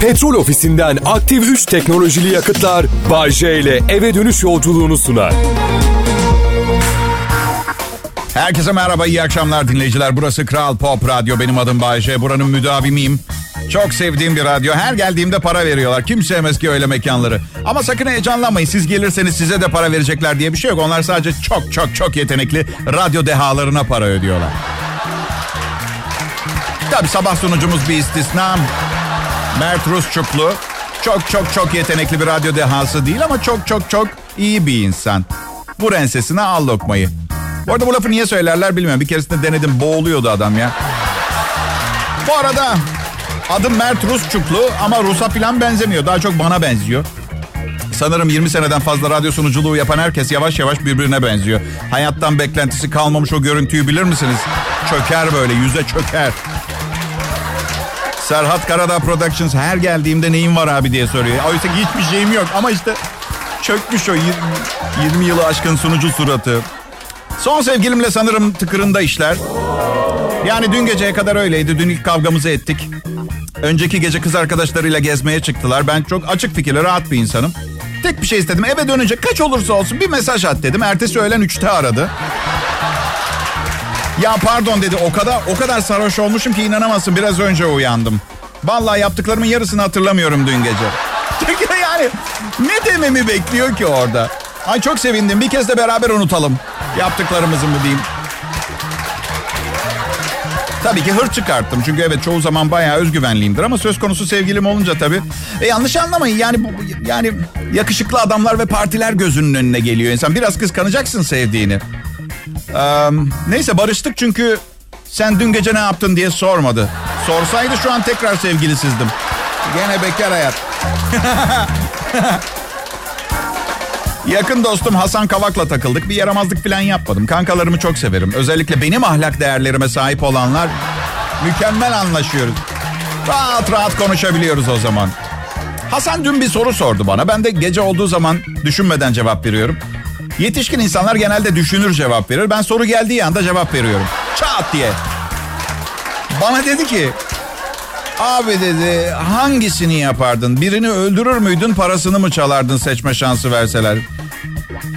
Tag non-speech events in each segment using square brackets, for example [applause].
Petrol ofisinden aktif 3 teknolojili yakıtlar Bay J ile eve dönüş yolculuğunu sunar. Herkese merhaba, iyi akşamlar dinleyiciler. Burası Kral Pop Radyo. Benim adım Bayece. Buranın müdavimiyim. Çok sevdiğim bir radyo. Her geldiğimde para veriyorlar. Kim sevmez ki öyle mekanları. Ama sakın heyecanlanmayın. Siz gelirseniz size de para verecekler diye bir şey yok. Onlar sadece çok çok çok yetenekli radyo dehalarına para ödüyorlar. Tabii sabah sunucumuz bir istisna. Mert Rusçuklu. Çok çok çok yetenekli bir radyo dehası değil ama çok çok çok iyi bir insan. Vur ensesine al lokmayı. Bu arada bu lafı niye söylerler bilmiyorum. Bir keresinde denedim boğuluyordu adam ya. Bu arada adım Mert Rusçuklu ama Rus'a falan benzemiyor. Daha çok bana benziyor. Sanırım 20 seneden fazla radyo sunuculuğu yapan herkes yavaş yavaş birbirine benziyor. Hayattan beklentisi kalmamış o görüntüyü bilir misiniz? Çöker böyle yüze çöker. Serhat Karadağ Productions her geldiğimde neyin var abi diye soruyor. Oysa hiçbir şeyim yok ama işte çökmüş o 20, 20 yılı aşkın sunucu suratı. Son sevgilimle sanırım tıkırında işler. Yani dün geceye kadar öyleydi. Dün ilk kavgamızı ettik. Önceki gece kız arkadaşlarıyla gezmeye çıktılar. Ben çok açık fikirli, rahat bir insanım. Tek bir şey istedim. Eve dönünce kaç olursa olsun bir mesaj at dedim. Ertesi öğlen 3'te aradı. Ya pardon dedi. O kadar o kadar sarhoş olmuşum ki inanamazsın. Biraz önce uyandım. Vallahi yaptıklarımın yarısını hatırlamıyorum dün gece. [laughs] Çünkü yani ne dememi bekliyor ki orada? Ay çok sevindim. Bir kez de beraber unutalım. Yaptıklarımızı mı diyeyim. Tabii ki hır çıkarttım. Çünkü evet çoğu zaman bayağı özgüvenliyimdir ama söz konusu sevgilim olunca tabii. E yanlış anlamayın yani bu yani yakışıklı adamlar ve partiler gözünün önüne geliyor insan. Biraz kıskanacaksın sevdiğini. Ee, neyse barıştık çünkü sen dün gece ne yaptın diye sormadı. Sorsaydı şu an tekrar sevgilisizdim. Gene bekar hayat. [laughs] Yakın dostum Hasan Kavak'la takıldık. Bir yaramazlık falan yapmadım. Kankalarımı çok severim. Özellikle benim ahlak değerlerime sahip olanlar mükemmel anlaşıyoruz. Rahat rahat konuşabiliyoruz o zaman. Hasan dün bir soru sordu bana. Ben de gece olduğu zaman düşünmeden cevap veriyorum. Yetişkin insanlar genelde düşünür cevap verir. Ben soru geldiği anda cevap veriyorum. Çat diye. Bana dedi ki Abi dedi hangisini yapardın? Birini öldürür müydün parasını mı çalardın seçme şansı verseler?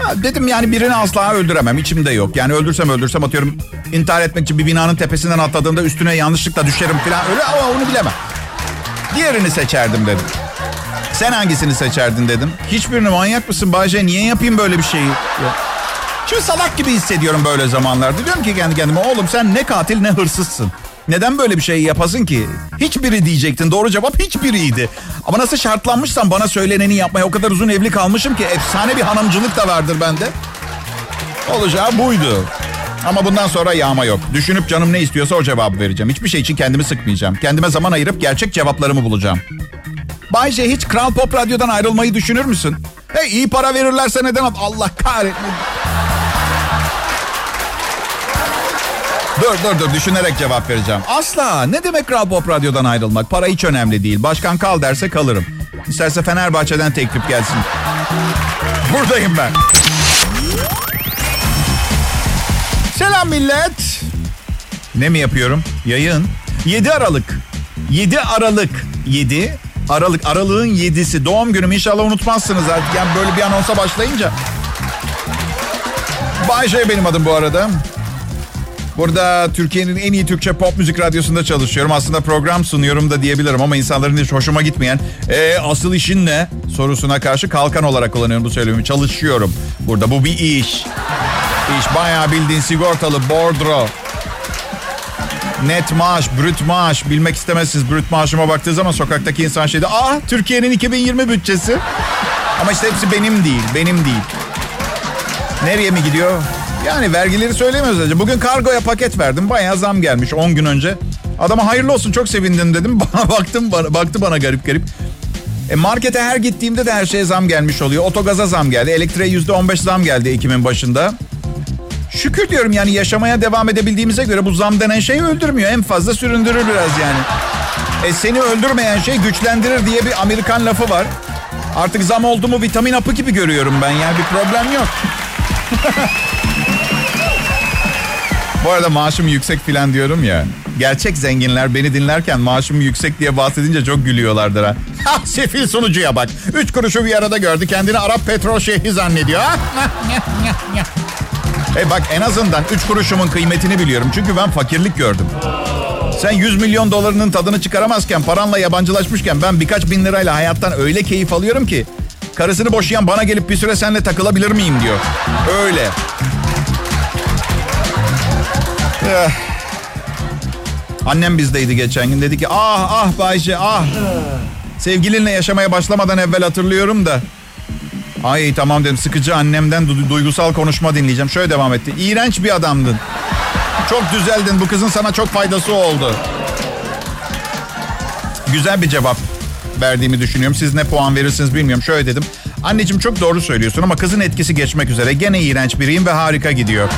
Ha, dedim yani birini asla öldüremem içimde yok. Yani öldürsem öldürsem atıyorum intihar etmek için bir binanın tepesinden atladığımda üstüne yanlışlıkla düşerim falan öyle ama onu bilemem. Diğerini seçerdim dedim. Sen hangisini seçerdin dedim. Hiçbirini manyak mısın Bayce niye yapayım böyle bir şeyi? Şimdi salak gibi hissediyorum böyle zamanlarda. Diyorum ki kendi kendime oğlum sen ne katil ne hırsızsın. Neden böyle bir şey yapasın ki? Hiçbiri diyecektin. Doğru cevap hiçbiriydi. Ama nasıl şartlanmışsan bana söyleneni yapmaya o kadar uzun evli kalmışım ki efsane bir hanımcılık da vardır bende. Olacağı buydu. Ama bundan sonra yağma yok. Düşünüp canım ne istiyorsa o cevabı vereceğim. Hiçbir şey için kendimi sıkmayacağım. Kendime zaman ayırıp gerçek cevaplarımı bulacağım. Bayce hiç Kral Pop Radyo'dan ayrılmayı düşünür müsün? Hey iyi para verirlerse neden? Allah kahretmesin. Dur dur dur düşünerek cevap vereceğim. Asla. Ne demek Kral Pop Radyo'dan ayrılmak? Para hiç önemli değil. Başkan kal derse kalırım. İsterse Fenerbahçe'den teklif gelsin. Buradayım ben. Selam millet. Ne mi yapıyorum? Yayın. 7 Aralık. 7 Aralık. 7 Aralık. Aralığın 7'si. Doğum günüm inşallah unutmazsınız artık. Yani böyle bir anonsa başlayınca. Bayşe benim adım bu arada. Burada Türkiye'nin en iyi Türkçe pop müzik radyosunda çalışıyorum. Aslında program sunuyorum da diyebilirim ama insanların hiç hoşuma gitmeyen e, asıl işin ne sorusuna karşı kalkan olarak kullanıyorum bu söylemimi. Çalışıyorum burada. Bu bir iş. İş bayağı bildiğin sigortalı, bordro. Net maaş, brüt maaş. Bilmek istemezsiniz brüt maaşıma baktığı zaman sokaktaki insan şeyde... Ah Türkiye'nin 2020 bütçesi. Ama işte hepsi benim değil, benim değil. Nereye mi gidiyor? Yani vergileri söylemiyoruz önce. Bugün kargoya paket verdim. Bayağı zam gelmiş 10 gün önce. Adama hayırlı olsun çok sevindim dedim. [laughs] Bana baktım bana, baktı bana garip garip. E markete her gittiğimde de her şeye zam gelmiş oluyor. Otogaza zam geldi. Elektriğe yüzde on beş zam geldi Ekim'in başında. Şükür diyorum yani yaşamaya devam edebildiğimize göre bu zam denen şey öldürmüyor. En fazla süründürür biraz yani. E seni öldürmeyen şey güçlendirir diye bir Amerikan lafı var. Artık zam oldu mu vitamin apı gibi görüyorum ben yani bir problem yok. [laughs] Bu arada maaşım yüksek filan diyorum ya. Gerçek zenginler beni dinlerken maaşım yüksek diye bahsedince çok gülüyorlardır ha. Ha sefil sunucuya bak. Üç kuruşu bir arada gördü. Kendini Arap petrol şeyhi zannediyor. [laughs] e bak en azından üç kuruşumun kıymetini biliyorum. Çünkü ben fakirlik gördüm. Sen 100 milyon dolarının tadını çıkaramazken, paranla yabancılaşmışken ben birkaç bin lirayla hayattan öyle keyif alıyorum ki karısını boşayan bana gelip bir süre seninle takılabilir miyim diyor. Öyle. Eh. Annem bizdeydi geçen gün. Dedi ki ah ah Bayce ah. Sevgilinle yaşamaya başlamadan evvel hatırlıyorum da. Ay tamam dedim sıkıcı annemden du- duygusal konuşma dinleyeceğim. Şöyle devam etti. İğrenç bir adamdın. Çok düzeldin. Bu kızın sana çok faydası oldu. Güzel bir cevap verdiğimi düşünüyorum. Siz ne puan verirsiniz bilmiyorum. Şöyle dedim. Anneciğim çok doğru söylüyorsun ama kızın etkisi geçmek üzere. Gene iğrenç biriyim ve harika gidiyor.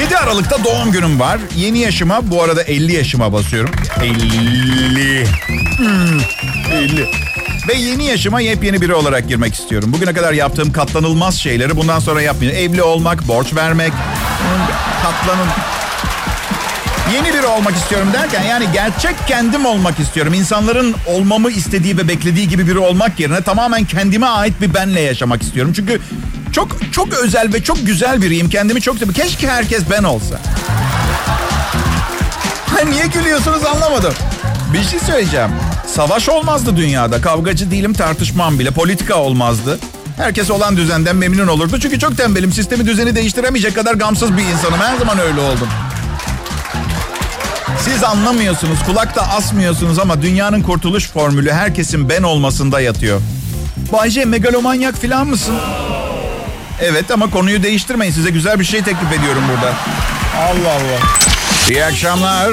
7 Aralık'ta doğum günüm var. Yeni yaşıma bu arada 50 yaşıma basıyorum. 50. 50. Ve yeni yaşıma yepyeni biri olarak girmek istiyorum. Bugüne kadar yaptığım katlanılmaz şeyleri bundan sonra yapmayacağım. Evli olmak, borç vermek, katlanın. Yeni biri olmak istiyorum derken yani gerçek kendim olmak istiyorum. İnsanların olmamı istediği ve beklediği gibi biri olmak yerine tamamen kendime ait bir benle yaşamak istiyorum. Çünkü çok çok özel ve çok güzel biriyim. Kendimi çok seviyorum. Keşke herkes ben olsa. Ha, niye gülüyorsunuz anlamadım. Bir şey söyleyeceğim. Savaş olmazdı dünyada. Kavgacı değilim tartışmam bile. Politika olmazdı. Herkes olan düzenden memnun olurdu. Çünkü çok tembelim. Sistemi düzeni değiştiremeyecek kadar gamsız bir insanım. Her zaman öyle oldum. Siz anlamıyorsunuz, kulakta asmıyorsunuz ama dünyanın kurtuluş formülü herkesin ben olmasında yatıyor. Bayce megalomanyak falan mısın? Evet ama konuyu değiştirmeyin. Size güzel bir şey teklif ediyorum burada. Allah Allah. İyi akşamlar.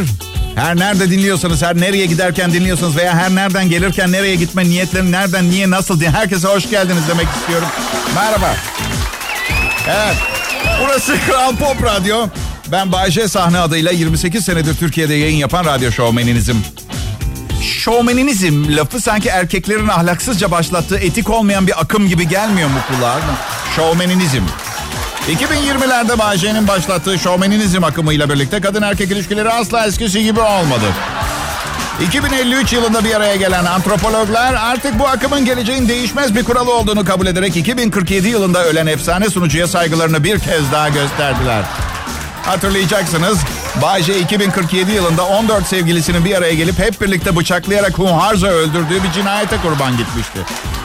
Her nerede dinliyorsanız, her nereye giderken dinliyorsanız veya her nereden gelirken nereye gitme niyetleri nereden, niye, nasıl diye herkese hoş geldiniz demek istiyorum. Merhaba. Evet. Burası [laughs] Kral Pop Radyo. Ben Bayce sahne adıyla 28 senedir Türkiye'de yayın yapan radyo şovmeninizim. Şovmeninizm lafı sanki erkeklerin ahlaksızca başlattığı etik olmayan bir akım gibi gelmiyor mu kulağa? Şovmeninizm. 2020'lerde Bayce'nin başlattığı şovmeninizm akımıyla birlikte kadın erkek ilişkileri asla eskisi gibi olmadı. 2053 yılında bir araya gelen antropologlar artık bu akımın geleceğin değişmez bir kuralı olduğunu kabul ederek 2047 yılında ölen efsane sunucuya saygılarını bir kez daha gösterdiler. Hatırlayacaksınız Bayce 2047 yılında 14 sevgilisinin bir araya gelip hep birlikte bıçaklayarak hunharca öldürdüğü bir cinayete kurban gitmişti.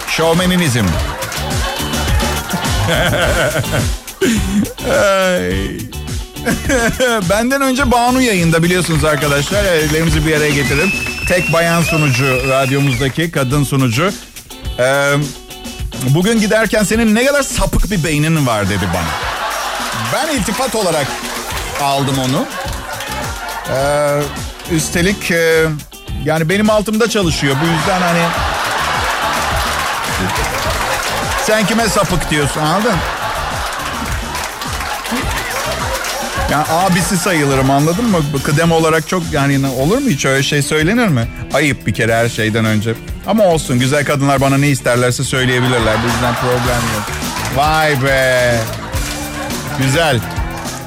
Şovmeninizm. [laughs] [laughs] Benden önce Banu yayında biliyorsunuz arkadaşlar. Ellerimizi bir araya getirin. Tek bayan sunucu radyomuzdaki kadın sunucu. Ee, bugün giderken senin ne kadar sapık bir beynin var dedi bana. Ben iltifat olarak aldım onu. Ee, üstelik e, yani benim altımda çalışıyor. Bu yüzden hani sen kime sapık diyorsun anladın? Yani abisi sayılırım anladın mı? Kıdem olarak çok yani olur mu hiç öyle şey söylenir mi? Ayıp bir kere her şeyden önce. Ama olsun güzel kadınlar bana ne isterlerse söyleyebilirler. Bu yüzden problem yok. Vay be. Güzel.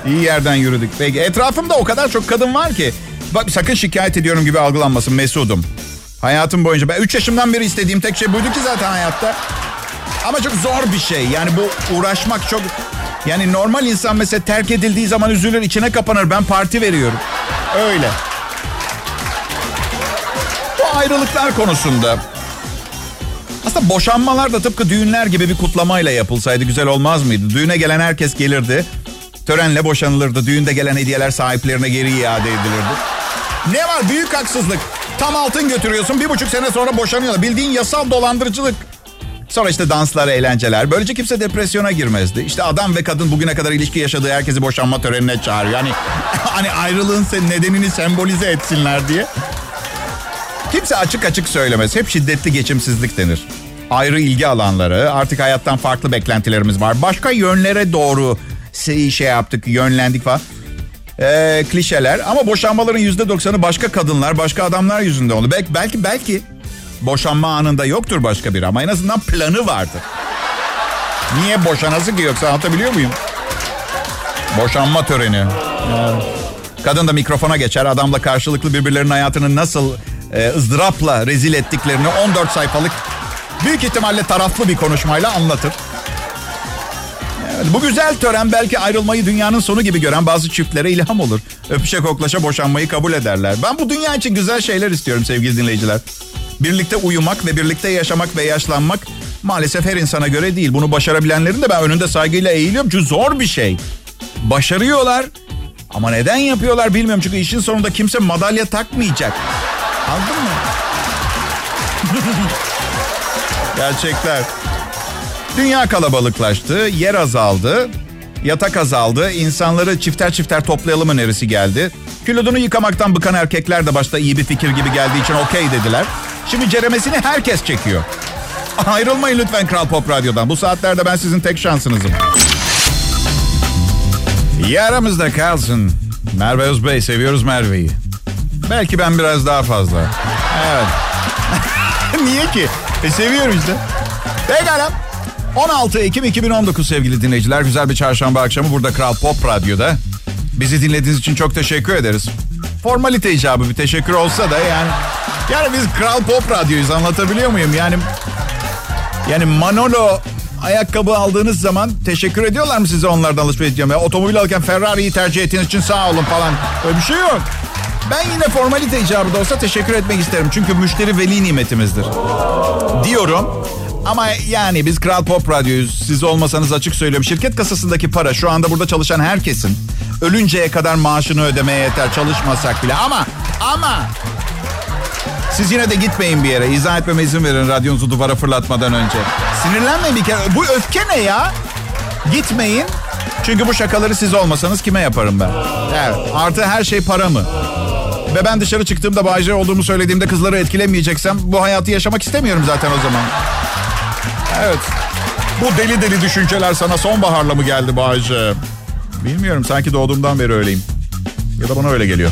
İyi yerden yürüdük. Peki etrafımda o kadar çok kadın var ki. Bak sakın şikayet ediyorum gibi algılanmasın Mesudum. Hayatım boyunca ben 3 yaşımdan beri istediğim tek şey buydu ki zaten hayatta. Ama çok zor bir şey. Yani bu uğraşmak çok... Yani normal insan mesela terk edildiği zaman üzülür, içine kapanır. Ben parti veriyorum. Öyle. Bu ayrılıklar konusunda aslında boşanmalar da tıpkı düğünler gibi bir kutlamayla yapılsaydı güzel olmaz mıydı? Düğüne gelen herkes gelirdi. Törenle boşanılırdı. Düğünde gelen hediyeler sahiplerine geri iade edilirdi. Ne var? Büyük haksızlık. Tam altın götürüyorsun. Bir buçuk sene sonra boşanıyorlar. Bildiğin yasal dolandırıcılık. Sonra işte danslar, eğlenceler. Böylece kimse depresyona girmezdi. İşte adam ve kadın bugüne kadar ilişki yaşadığı herkesi boşanma törenine çağırıyor. Yani [laughs] hani ayrılığın nedenini sembolize etsinler diye. Kimse açık açık söylemez. Hep şiddetli geçimsizlik denir. Ayrı ilgi alanları, artık hayattan farklı beklentilerimiz var. Başka yönlere doğru şey, yaptık, yönlendik falan. Ee, klişeler ama boşanmaların yüzde doksanı başka kadınlar, başka adamlar yüzünde oldu. Belki, belki, belki boşanma anında yoktur başka biri ama en azından planı vardır. Niye boşanası ki yoksa anlatabiliyor muyum? Boşanma töreni. Kadın da mikrofona geçer. Adamla karşılıklı birbirlerinin hayatını nasıl e, ızdırapla rezil ettiklerini 14 sayfalık büyük ihtimalle taraflı bir konuşmayla anlatır. Evet, bu güzel tören belki ayrılmayı dünyanın sonu gibi gören bazı çiftlere ilham olur. Öpüşe koklaşa boşanmayı kabul ederler. Ben bu dünya için güzel şeyler istiyorum sevgili dinleyiciler. Birlikte uyumak ve birlikte yaşamak ve yaşlanmak maalesef her insana göre değil. Bunu başarabilenlerin de ben önünde saygıyla eğiliyorum. Çünkü zor bir şey. Başarıyorlar. Ama neden yapıyorlar bilmiyorum. Çünkü işin sonunda kimse madalya takmayacak. Anladın mı? [laughs] Gerçekler. Dünya kalabalıklaştı, yer azaldı, yatak azaldı, insanları çifter çifter toplayalım önerisi geldi. Külodunu yıkamaktan bıkan erkekler de başta iyi bir fikir gibi geldiği için okey dediler. Şimdi ceremesini herkes çekiyor. Ayrılmayın lütfen Kral Pop Radyo'dan. Bu saatlerde ben sizin tek şansınızım. Yaramızda kalsın. Merve Özbey, seviyoruz Merve'yi. Belki ben biraz daha fazla. Evet. [laughs] Niye ki? E seviyorum işte. Pekala. 16 Ekim 2019 sevgili dinleyiciler. Güzel bir çarşamba akşamı burada Kral Pop Radyo'da. Bizi dinlediğiniz için çok teşekkür ederiz. Formalite icabı bir teşekkür olsa da yani... Yani biz Kral Pop Radyo'yuz anlatabiliyor muyum? Yani... Yani Manolo ayakkabı aldığınız zaman teşekkür ediyorlar mı size onlardan alışveriş yapmaya? Otomobil alırken Ferrari'yi tercih ettiğiniz için sağ olun falan. Öyle bir şey yok. Ben yine formalite icabı da olsa teşekkür etmek isterim. Çünkü müşteri veli nimetimizdir. Diyorum. Ama yani biz Kral Pop Radyo'yuz. Siz olmasanız açık söylüyorum. Şirket kasasındaki para şu anda burada çalışan herkesin ölünceye kadar maaşını ödemeye yeter. Çalışmasak bile. Ama ama siz yine de gitmeyin bir yere. İzah etmeme izin verin radyonuzu duvara fırlatmadan önce. Sinirlenmeyin bir kere. Bu öfke ne ya? Gitmeyin. Çünkü bu şakaları siz olmasanız kime yaparım ben? Evet. Artı her şey para mı? Ve ben dışarı çıktığımda Bayce olduğumu söylediğimde kızları etkilemeyeceksem bu hayatı yaşamak istemiyorum zaten o zaman. Evet. Bu deli deli düşünceler sana sonbaharla mı geldi Bayce? Bilmiyorum sanki doğduğumdan beri öyleyim. Ya da bana öyle geliyor.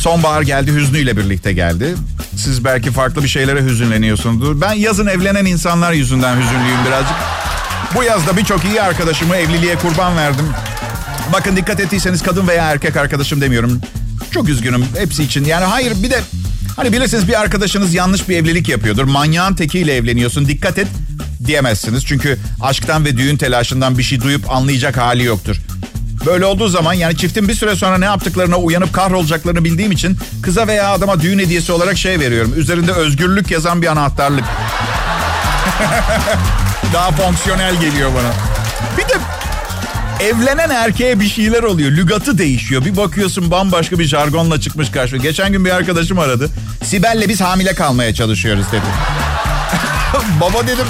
Sonbahar geldi hüznüyle birlikte geldi. Siz belki farklı bir şeylere hüzünleniyorsunuzdur. Ben yazın evlenen insanlar yüzünden hüzünlüyüm birazcık. Bu yazda birçok iyi arkadaşımı evliliğe kurban verdim. Bakın dikkat ettiyseniz kadın veya erkek arkadaşım demiyorum. Çok üzgünüm hepsi için. Yani hayır bir de hani bilirsiniz bir arkadaşınız yanlış bir evlilik yapıyordur. Manyağın tekiyle evleniyorsun dikkat et diyemezsiniz. Çünkü aşktan ve düğün telaşından bir şey duyup anlayacak hali yoktur. Böyle olduğu zaman yani çiftin bir süre sonra ne yaptıklarına uyanıp kahrolacaklarını bildiğim için kıza veya adama düğün hediyesi olarak şey veriyorum. Üzerinde özgürlük yazan bir anahtarlık. [laughs] Daha fonksiyonel geliyor bana. Bir de evlenen erkeğe bir şeyler oluyor. Lügatı değişiyor. Bir bakıyorsun bambaşka bir jargonla çıkmış karşıma. Geçen gün bir arkadaşım aradı. Sibel'le biz hamile kalmaya çalışıyoruz dedi. [laughs] Baba dedim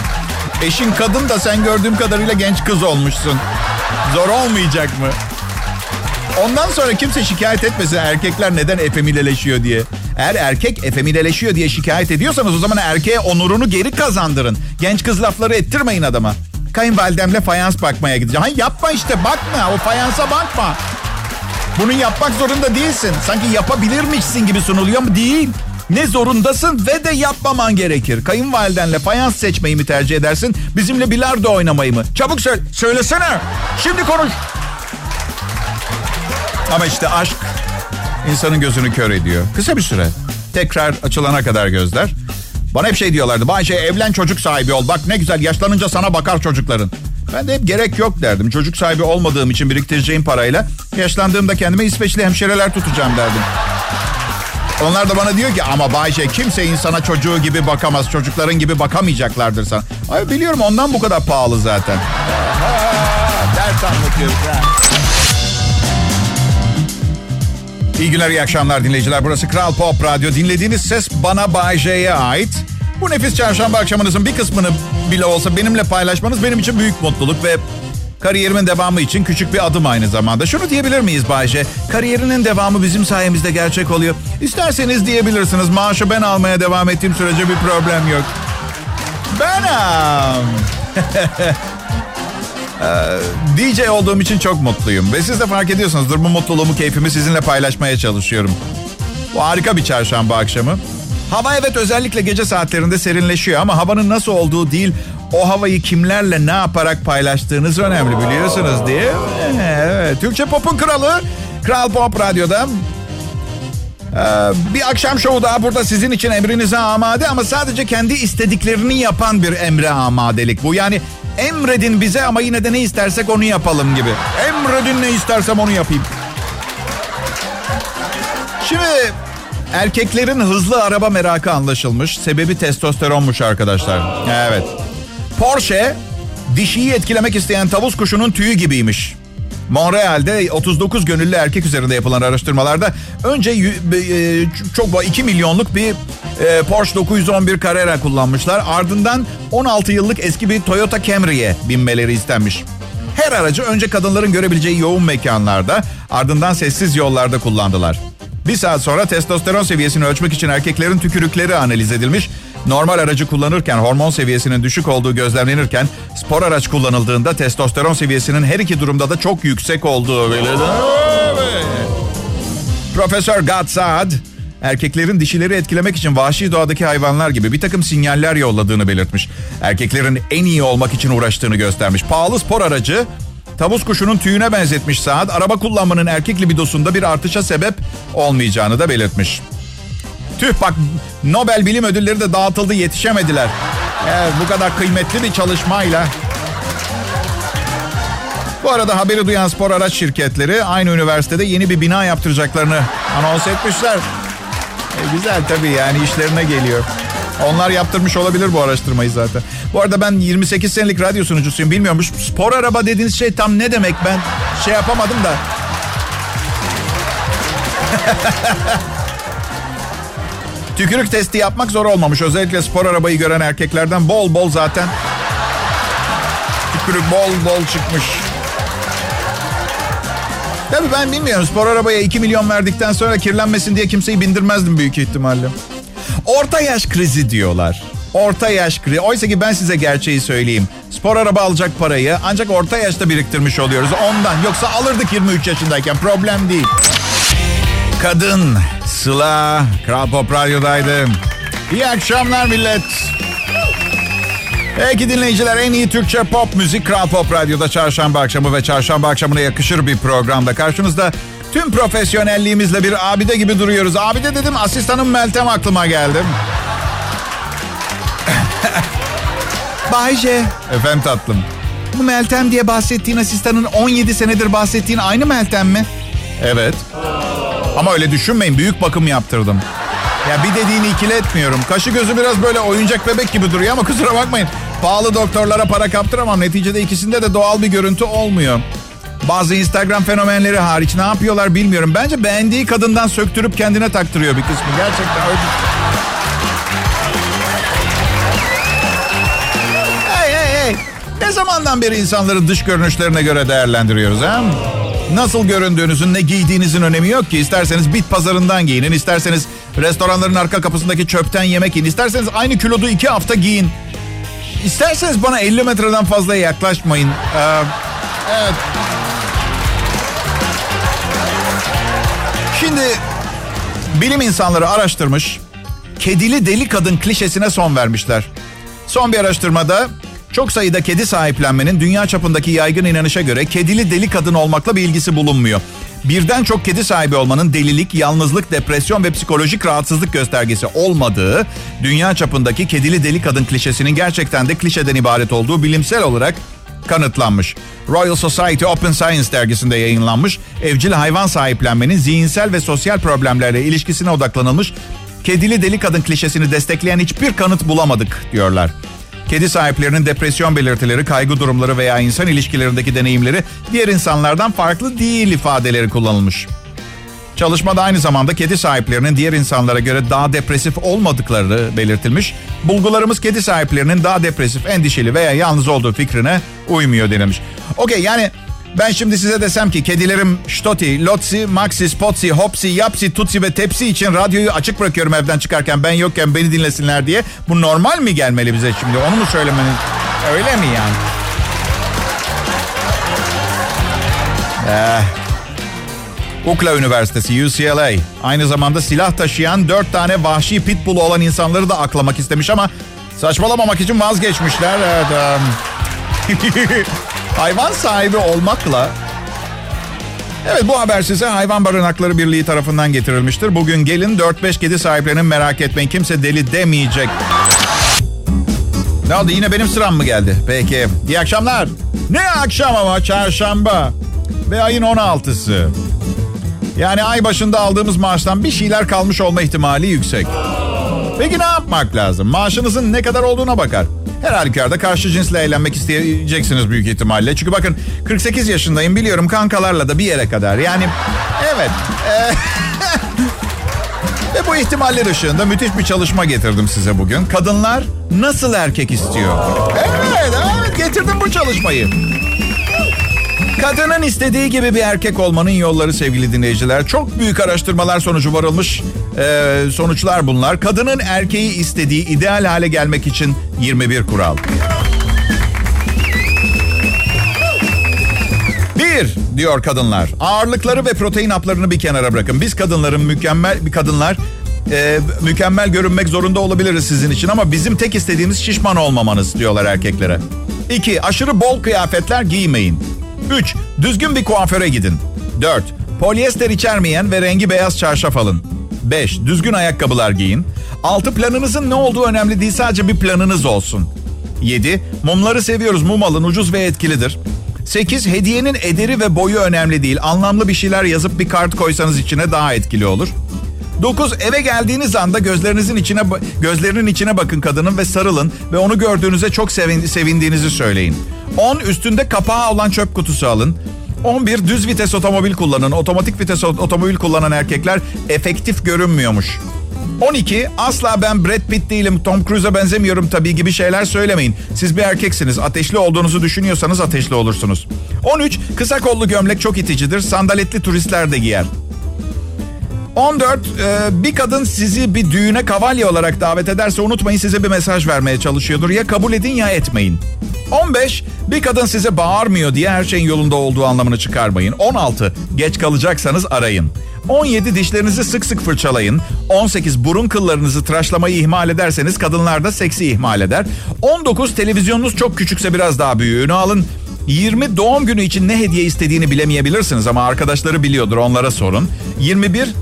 eşin kadın da sen gördüğüm kadarıyla genç kız olmuşsun. Zor olmayacak mı? Ondan sonra kimse şikayet etmesin erkekler neden efemileleşiyor diye. Eğer erkek efemileleşiyor diye şikayet ediyorsanız o zaman erkeğe onurunu geri kazandırın. Genç kız lafları ettirmeyin adama. Kayınvalidemle fayans bakmaya gideceğim. Hayır yapma işte bakma o fayansa bakma. Bunu yapmak zorunda değilsin. Sanki yapabilirmişsin gibi sunuluyor mu? Değil. Ne zorundasın ve de yapmaman gerekir. Kayınvalidenle fayans seçmeyi mi tercih edersin? Bizimle bilardo oynamayı mı? Çabuk söyle. Söylesene. Şimdi konuş. Ama işte aşk insanın gözünü kör ediyor. Kısa bir süre. Tekrar açılana kadar gözler. Bana hep şey diyorlardı. Bayşe evlen çocuk sahibi ol. Bak ne güzel yaşlanınca sana bakar çocukların. Ben de hep gerek yok derdim. Çocuk sahibi olmadığım için biriktireceğim parayla yaşlandığımda kendime İsveçli hemşireler tutacağım derdim. Onlar da bana diyor ki ama Bayşe kimse insana çocuğu gibi bakamaz. Çocukların gibi bakamayacaklardır sana. Ay biliyorum ondan bu kadar pahalı zaten. [laughs] Ders anlatıyoruz. Ha. İyi günler, iyi akşamlar dinleyiciler. Burası Kral Pop Radyo. Dinlediğiniz ses bana Bay J'ye ait. Bu nefis çarşamba akşamınızın bir kısmını bile olsa benimle paylaşmanız benim için büyük mutluluk ve kariyerimin devamı için küçük bir adım aynı zamanda. Şunu diyebilir miyiz Bayce? Kariyerinin devamı bizim sayemizde gerçek oluyor. İsterseniz diyebilirsiniz. Maaşı ben almaya devam ettiğim sürece bir problem yok. Benim. [laughs] DJ olduğum için çok mutluyum. Ve siz de fark ediyorsunuzdur bu mutluluğumu, keyfimi sizinle paylaşmaya çalışıyorum. Bu harika bir çarşamba akşamı. Hava evet özellikle gece saatlerinde serinleşiyor ama havanın nasıl olduğu değil, o havayı kimlerle ne yaparak paylaştığınız önemli biliyorsunuz diye. Evet, Türkçe Pop'un kralı Kral Pop Radyo'da. Ee, bir akşam şovu daha burada sizin için emrinize amade ama sadece kendi istediklerini yapan bir emre amadelik bu. Yani emredin bize ama yine de ne istersek onu yapalım gibi. Emredin ne istersem onu yapayım. Şimdi erkeklerin hızlı araba merakı anlaşılmış. Sebebi testosteronmuş arkadaşlar. Evet. Porsche dişiyi etkilemek isteyen tavus kuşunun tüyü gibiymiş. Montreal'de 39 gönüllü erkek üzerinde yapılan araştırmalarda önce e, çok 2 milyonluk bir e, Porsche 911 Carrera kullanmışlar. Ardından 16 yıllık eski bir Toyota Camry'e binmeleri istenmiş. Her aracı önce kadınların görebileceği yoğun mekanlarda ardından sessiz yollarda kullandılar. Bir saat sonra testosteron seviyesini ölçmek için erkeklerin tükürükleri analiz edilmiş. Normal aracı kullanırken hormon seviyesinin düşük olduğu gözlemlenirken spor araç kullanıldığında testosteron seviyesinin her iki durumda da çok yüksek olduğu belirtildi. Profesör Gad Saad, erkeklerin dişileri etkilemek için vahşi doğadaki hayvanlar gibi bir takım sinyaller yolladığını belirtmiş. Erkeklerin en iyi olmak için uğraştığını göstermiş. Pahalı spor aracı Tavus kuşunun tüyüne benzetmiş Saad, araba kullanmanın erkek libidosunda bir artışa sebep olmayacağını da belirtmiş. Tüh bak Nobel Bilim Ödülleri de dağıtıldı yetişemediler. Evet, bu kadar kıymetli bir çalışmayla. Bu arada haberi duyan spor araç şirketleri aynı üniversitede yeni bir bina yaptıracaklarını anons etmişler. E, güzel tabii yani işlerine geliyor. Onlar yaptırmış olabilir bu araştırmayı zaten. Bu arada ben 28 senelik radyo sunucusuyum. Bilmiyormuş. Spor araba dediğiniz şey tam ne demek? Ben şey yapamadım da. [laughs] Tükürük testi yapmak zor olmamış. Özellikle spor arabayı gören erkeklerden bol bol zaten tükürük bol bol çıkmış. Tabii ben bilmiyorum. Spor arabaya 2 milyon verdikten sonra kirlenmesin diye kimseyi bindirmezdim büyük ihtimalle. Orta yaş krizi diyorlar. Orta yaş krizi. Oysa ki ben size gerçeği söyleyeyim. Spor araba alacak parayı ancak orta yaşta biriktirmiş oluyoruz. Ondan. Yoksa alırdık 23 yaşındayken. Problem değil. Kadın Sıla Kral Pop Radyo'daydı. İyi akşamlar millet. Peki dinleyiciler en iyi Türkçe pop müzik Kral Pop Radyo'da çarşamba akşamı ve çarşamba akşamına yakışır bir programda. Karşınızda tüm profesyonelliğimizle bir abide gibi duruyoruz. Abide dedim asistanım Meltem aklıma geldi. [laughs] Bayce. Efendim tatlım. Bu Meltem diye bahsettiğin asistanın 17 senedir bahsettiğin aynı Meltem mi? Evet. Ama öyle düşünmeyin büyük bakım yaptırdım. Ya bir dediğini ikiletmiyorum. Kaşı gözü biraz böyle oyuncak bebek gibi duruyor ama kusura bakmayın. Pahalı doktorlara para kaptıramam. Neticede ikisinde de doğal bir görüntü olmuyor. Bazı Instagram fenomenleri hariç ne yapıyorlar bilmiyorum. Bence beğendiği kadından söktürüp kendine taktırıyor bir kısmı. Gerçekten öyle. Hey hey hey. Ne zamandan beri insanları dış görünüşlerine göre değerlendiriyoruz ha? Nasıl göründüğünüzün, ne giydiğinizin önemi yok ki. İsterseniz bit pazarından giyinin, isterseniz restoranların arka kapısındaki çöpten yemek yiyin, isterseniz aynı kilodu iki hafta giyin. İsterseniz bana 50 metreden fazla yaklaşmayın. Ee, evet. Şimdi bilim insanları araştırmış. Kedili deli kadın klişesine son vermişler. Son bir araştırmada çok sayıda kedi sahiplenmenin dünya çapındaki yaygın inanışa göre kedili deli kadın olmakla bir ilgisi bulunmuyor. Birden çok kedi sahibi olmanın delilik, yalnızlık, depresyon ve psikolojik rahatsızlık göstergesi olmadığı, dünya çapındaki kedili deli kadın klişesinin gerçekten de klişeden ibaret olduğu bilimsel olarak kanıtlanmış. Royal Society Open Science dergisinde yayınlanmış, evcil hayvan sahiplenmenin zihinsel ve sosyal problemlerle ilişkisine odaklanılmış, kedili deli kadın klişesini destekleyen hiçbir kanıt bulamadık diyorlar. Kedi sahiplerinin depresyon belirtileri, kaygı durumları veya insan ilişkilerindeki deneyimleri diğer insanlardan farklı değil ifadeleri kullanılmış. Çalışmada aynı zamanda kedi sahiplerinin diğer insanlara göre daha depresif olmadıkları belirtilmiş. Bulgularımız kedi sahiplerinin daha depresif, endişeli veya yalnız olduğu fikrine uymuyor denilmiş. Okey yani ben şimdi size desem ki kedilerim Stoti, Lotsi, Maxi, Spotsi, Hopsi, Yapsi, Tutsi ve Tepsi için radyoyu açık bırakıyorum evden çıkarken ben yokken beni dinlesinler diye. Bu normal mi gelmeli bize şimdi? Onu mu söylemeniz? Öyle mi yani? Eh. UCLA Üniversitesi UCLA aynı zamanda silah taşıyan dört tane vahşi pitbull olan insanları da aklamak istemiş ama Saçmalamamak için vazgeçmişler. Evet. Um... [laughs] hayvan sahibi olmakla Evet bu haber size Hayvan Barınakları Birliği tarafından getirilmiştir. Bugün gelin 4-5 kedi sahiplerinin merak etmeyin kimse deli demeyecek. Ne oldu yine benim sıram mı geldi? Peki iyi akşamlar. Ne akşam ama çarşamba ve ayın 16'sı. Yani ay başında aldığımız maaştan bir şeyler kalmış olma ihtimali yüksek. Peki ne yapmak lazım? Maaşınızın ne kadar olduğuna bakar. Her halükarda karşı cinsle eğlenmek isteyeceksiniz büyük ihtimalle. Çünkü bakın 48 yaşındayım biliyorum kankalarla da bir yere kadar. Yani evet. E, [laughs] ve bu ihtimaller ışığında müthiş bir çalışma getirdim size bugün. Kadınlar nasıl erkek istiyor? Evet, evet getirdim bu çalışmayı. Kadının istediği gibi bir erkek olmanın yolları sevgili dinleyiciler. Çok büyük araştırmalar sonucu varılmış e, sonuçlar bunlar. Kadının erkeği istediği ideal hale gelmek için 21 kural. Bir diyor kadınlar. Ağırlıkları ve protein haplarını bir kenara bırakın. Biz kadınların mükemmel bir kadınlar e, mükemmel görünmek zorunda olabiliriz sizin için ama bizim tek istediğimiz şişman olmamanız diyorlar erkeklere. İki, aşırı bol kıyafetler giymeyin. 3. Düzgün bir kuaföre gidin. 4. Polyester içermeyen ve rengi beyaz çarşaf alın. 5. Düzgün ayakkabılar giyin. 6. Planınızın ne olduğu önemli değil sadece bir planınız olsun. 7. Mumları seviyoruz. Mum alın ucuz ve etkilidir. 8. Hediyenin ederi ve boyu önemli değil. Anlamlı bir şeyler yazıp bir kart koysanız içine daha etkili olur. 9. Eve geldiğiniz anda gözlerinizin içine gözlerinin içine bakın kadının ve sarılın ve onu gördüğünüzde çok sevin, sevindiğinizi söyleyin. 10 üstünde kapağı olan çöp kutusu alın. 11 düz vites otomobil kullanın. Otomatik vites otomobil kullanan erkekler efektif görünmüyormuş. 12 asla ben Brad Pitt değilim Tom Cruise'a benzemiyorum tabii gibi şeyler söylemeyin. Siz bir erkeksiniz ateşli olduğunuzu düşünüyorsanız ateşli olursunuz. 13 kısa kollu gömlek çok iticidir sandaletli turistler de giyer. 14. E, bir kadın sizi bir düğüne kavalye olarak davet ederse unutmayın size bir mesaj vermeye çalışıyordur. Ya kabul edin ya etmeyin. 15. Bir kadın size bağırmıyor diye her şeyin yolunda olduğu anlamını çıkarmayın. 16. Geç kalacaksanız arayın. 17 dişlerinizi sık sık fırçalayın. 18 burun kıllarınızı tıraşlamayı ihmal ederseniz kadınlar da seksi ihmal eder. 19 televizyonunuz çok küçükse biraz daha büyüğünü alın. 20 doğum günü için ne hediye istediğini bilemeyebilirsiniz ama arkadaşları biliyordur onlara sorun. 21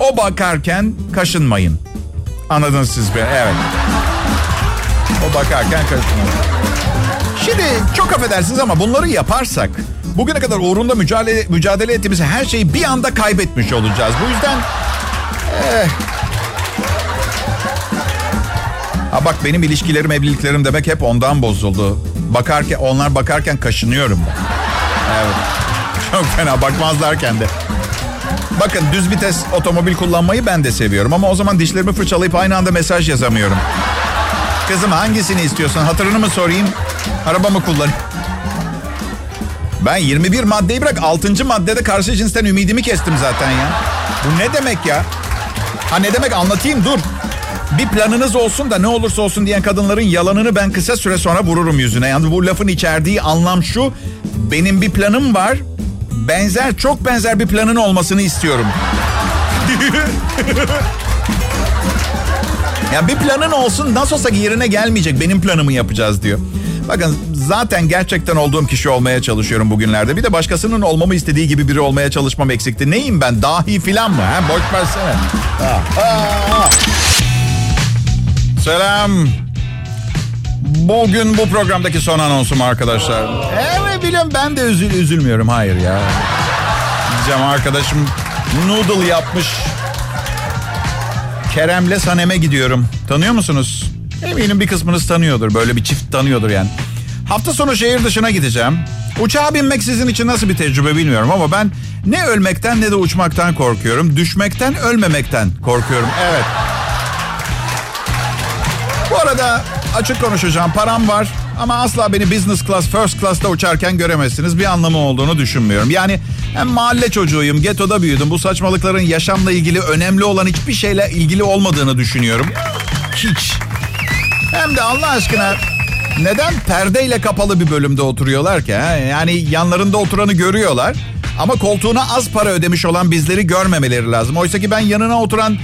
o bakarken kaşınmayın. Anladınız siz be evet. O bakarken kaşınmayın. Şimdi çok affedersiniz ama bunları yaparsak bugüne kadar uğrunda mücadele, mücadele ettiğimiz her şeyi bir anda kaybetmiş olacağız. Bu yüzden... Eh. Ha bak benim ilişkilerim, evliliklerim demek hep ondan bozuldu. Bakarken, onlar bakarken kaşınıyorum. Evet. Çok fena bakmazlarken de. Bakın düz vites otomobil kullanmayı ben de seviyorum ama o zaman dişlerimi fırçalayıp aynı anda mesaj yazamıyorum. Kızım hangisini istiyorsun? Hatırını mı sorayım? Araba mı kullan? Ben 21 maddeyi bırak 6. maddede karşı cinsten ümidimi kestim zaten ya. Bu ne demek ya? Ha ne demek anlatayım dur. Bir planınız olsun da ne olursa olsun diyen kadınların yalanını ben kısa süre sonra vururum yüzüne. Yani bu lafın içerdiği anlam şu. Benim bir planım var. Benzer, çok benzer bir planın olmasını istiyorum. [laughs] ya bir planın olsun nasıl olsa yerine gelmeyecek. Benim planımı yapacağız diyor. Bakın zaten gerçekten olduğum kişi olmaya çalışıyorum bugünlerde. Bir de başkasının olmamı istediği gibi biri olmaya çalışmam eksikti. Neyim ben? Dahi filan mı? Ha? Boş versene. Selam. Bugün bu programdaki son anonsum arkadaşlar. Evet biliyorum ben de üzül üzülmüyorum. Hayır ya. Diyeceğim arkadaşım noodle yapmış. Kerem'le Sanem'e gidiyorum. Tanıyor musunuz? Eminim bir kısmınız tanıyordur. Böyle bir çift tanıyordur yani. Hafta sonu şehir dışına gideceğim. Uçağa binmek sizin için nasıl bir tecrübe bilmiyorum ama ben ne ölmekten ne de uçmaktan korkuyorum. Düşmekten, ölmemekten korkuyorum. Evet. Bu arada açık konuşacağım. Param var ama asla beni business class, first class'ta uçarken göremezsiniz. Bir anlamı olduğunu düşünmüyorum. Yani hem mahalle çocuğuyum, getoda büyüdüm. Bu saçmalıkların yaşamla ilgili önemli olan hiçbir şeyle ilgili olmadığını düşünüyorum. Hiç. Hem de Allah aşkına neden perdeyle kapalı bir bölümde oturuyorlar ki? Yani yanlarında oturanı görüyorlar. Ama koltuğuna az para ödemiş olan bizleri görmemeleri lazım. Oysa ki ben yanına oturan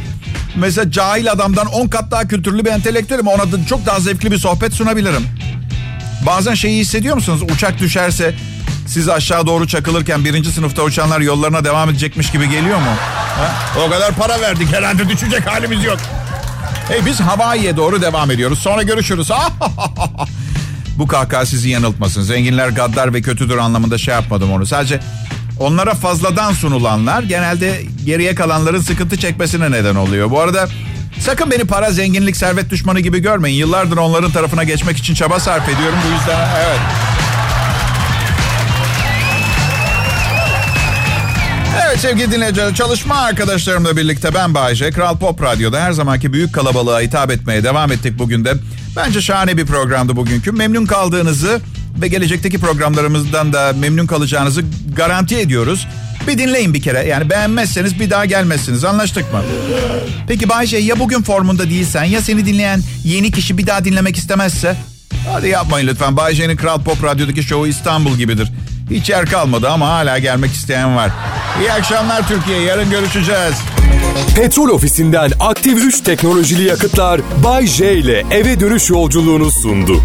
Mesela cahil adamdan 10 kat daha kültürlü bir entelektüelim. Ona da çok daha zevkli bir sohbet sunabilirim. Bazen şeyi hissediyor musunuz? Uçak düşerse siz aşağı doğru çakılırken birinci sınıfta uçanlar yollarına devam edecekmiş gibi geliyor mu? Ha? O kadar para verdik herhalde düşecek halimiz yok. Hey biz Hawaii'ye doğru devam ediyoruz. Sonra görüşürüz. [laughs] Bu kahkaha sizi yanıltmasın. Zenginler gaddar ve kötüdür anlamında şey yapmadım onu. Sadece onlara fazladan sunulanlar genelde geriye kalanların sıkıntı çekmesine neden oluyor. Bu arada sakın beni para, zenginlik, servet düşmanı gibi görmeyin. Yıllardır onların tarafına geçmek için çaba sarf ediyorum. Bu yüzden evet. Evet sevgili dinleyiciler çalışma arkadaşlarımla birlikte ben Bayce. Kral Pop Radyo'da her zamanki büyük kalabalığa hitap etmeye devam ettik bugün de. Bence şahane bir programdı bugünkü. Memnun kaldığınızı ve gelecekteki programlarımızdan da memnun kalacağınızı garanti ediyoruz. Bir dinleyin bir kere. Yani beğenmezseniz bir daha gelmezsiniz. Anlaştık mı? Peki Bayce ya bugün formunda değilsen ya seni dinleyen yeni kişi bir daha dinlemek istemezse? Hadi yapmayın lütfen. Bayce'nin Kral Pop Radyo'daki şovu İstanbul gibidir. Hiç yer kalmadı ama hala gelmek isteyen var. İyi akşamlar Türkiye. Yarın görüşeceğiz. Petrol ofisinden aktif 3 teknolojili yakıtlar Bay J ile eve dönüş yolculuğunu sundu.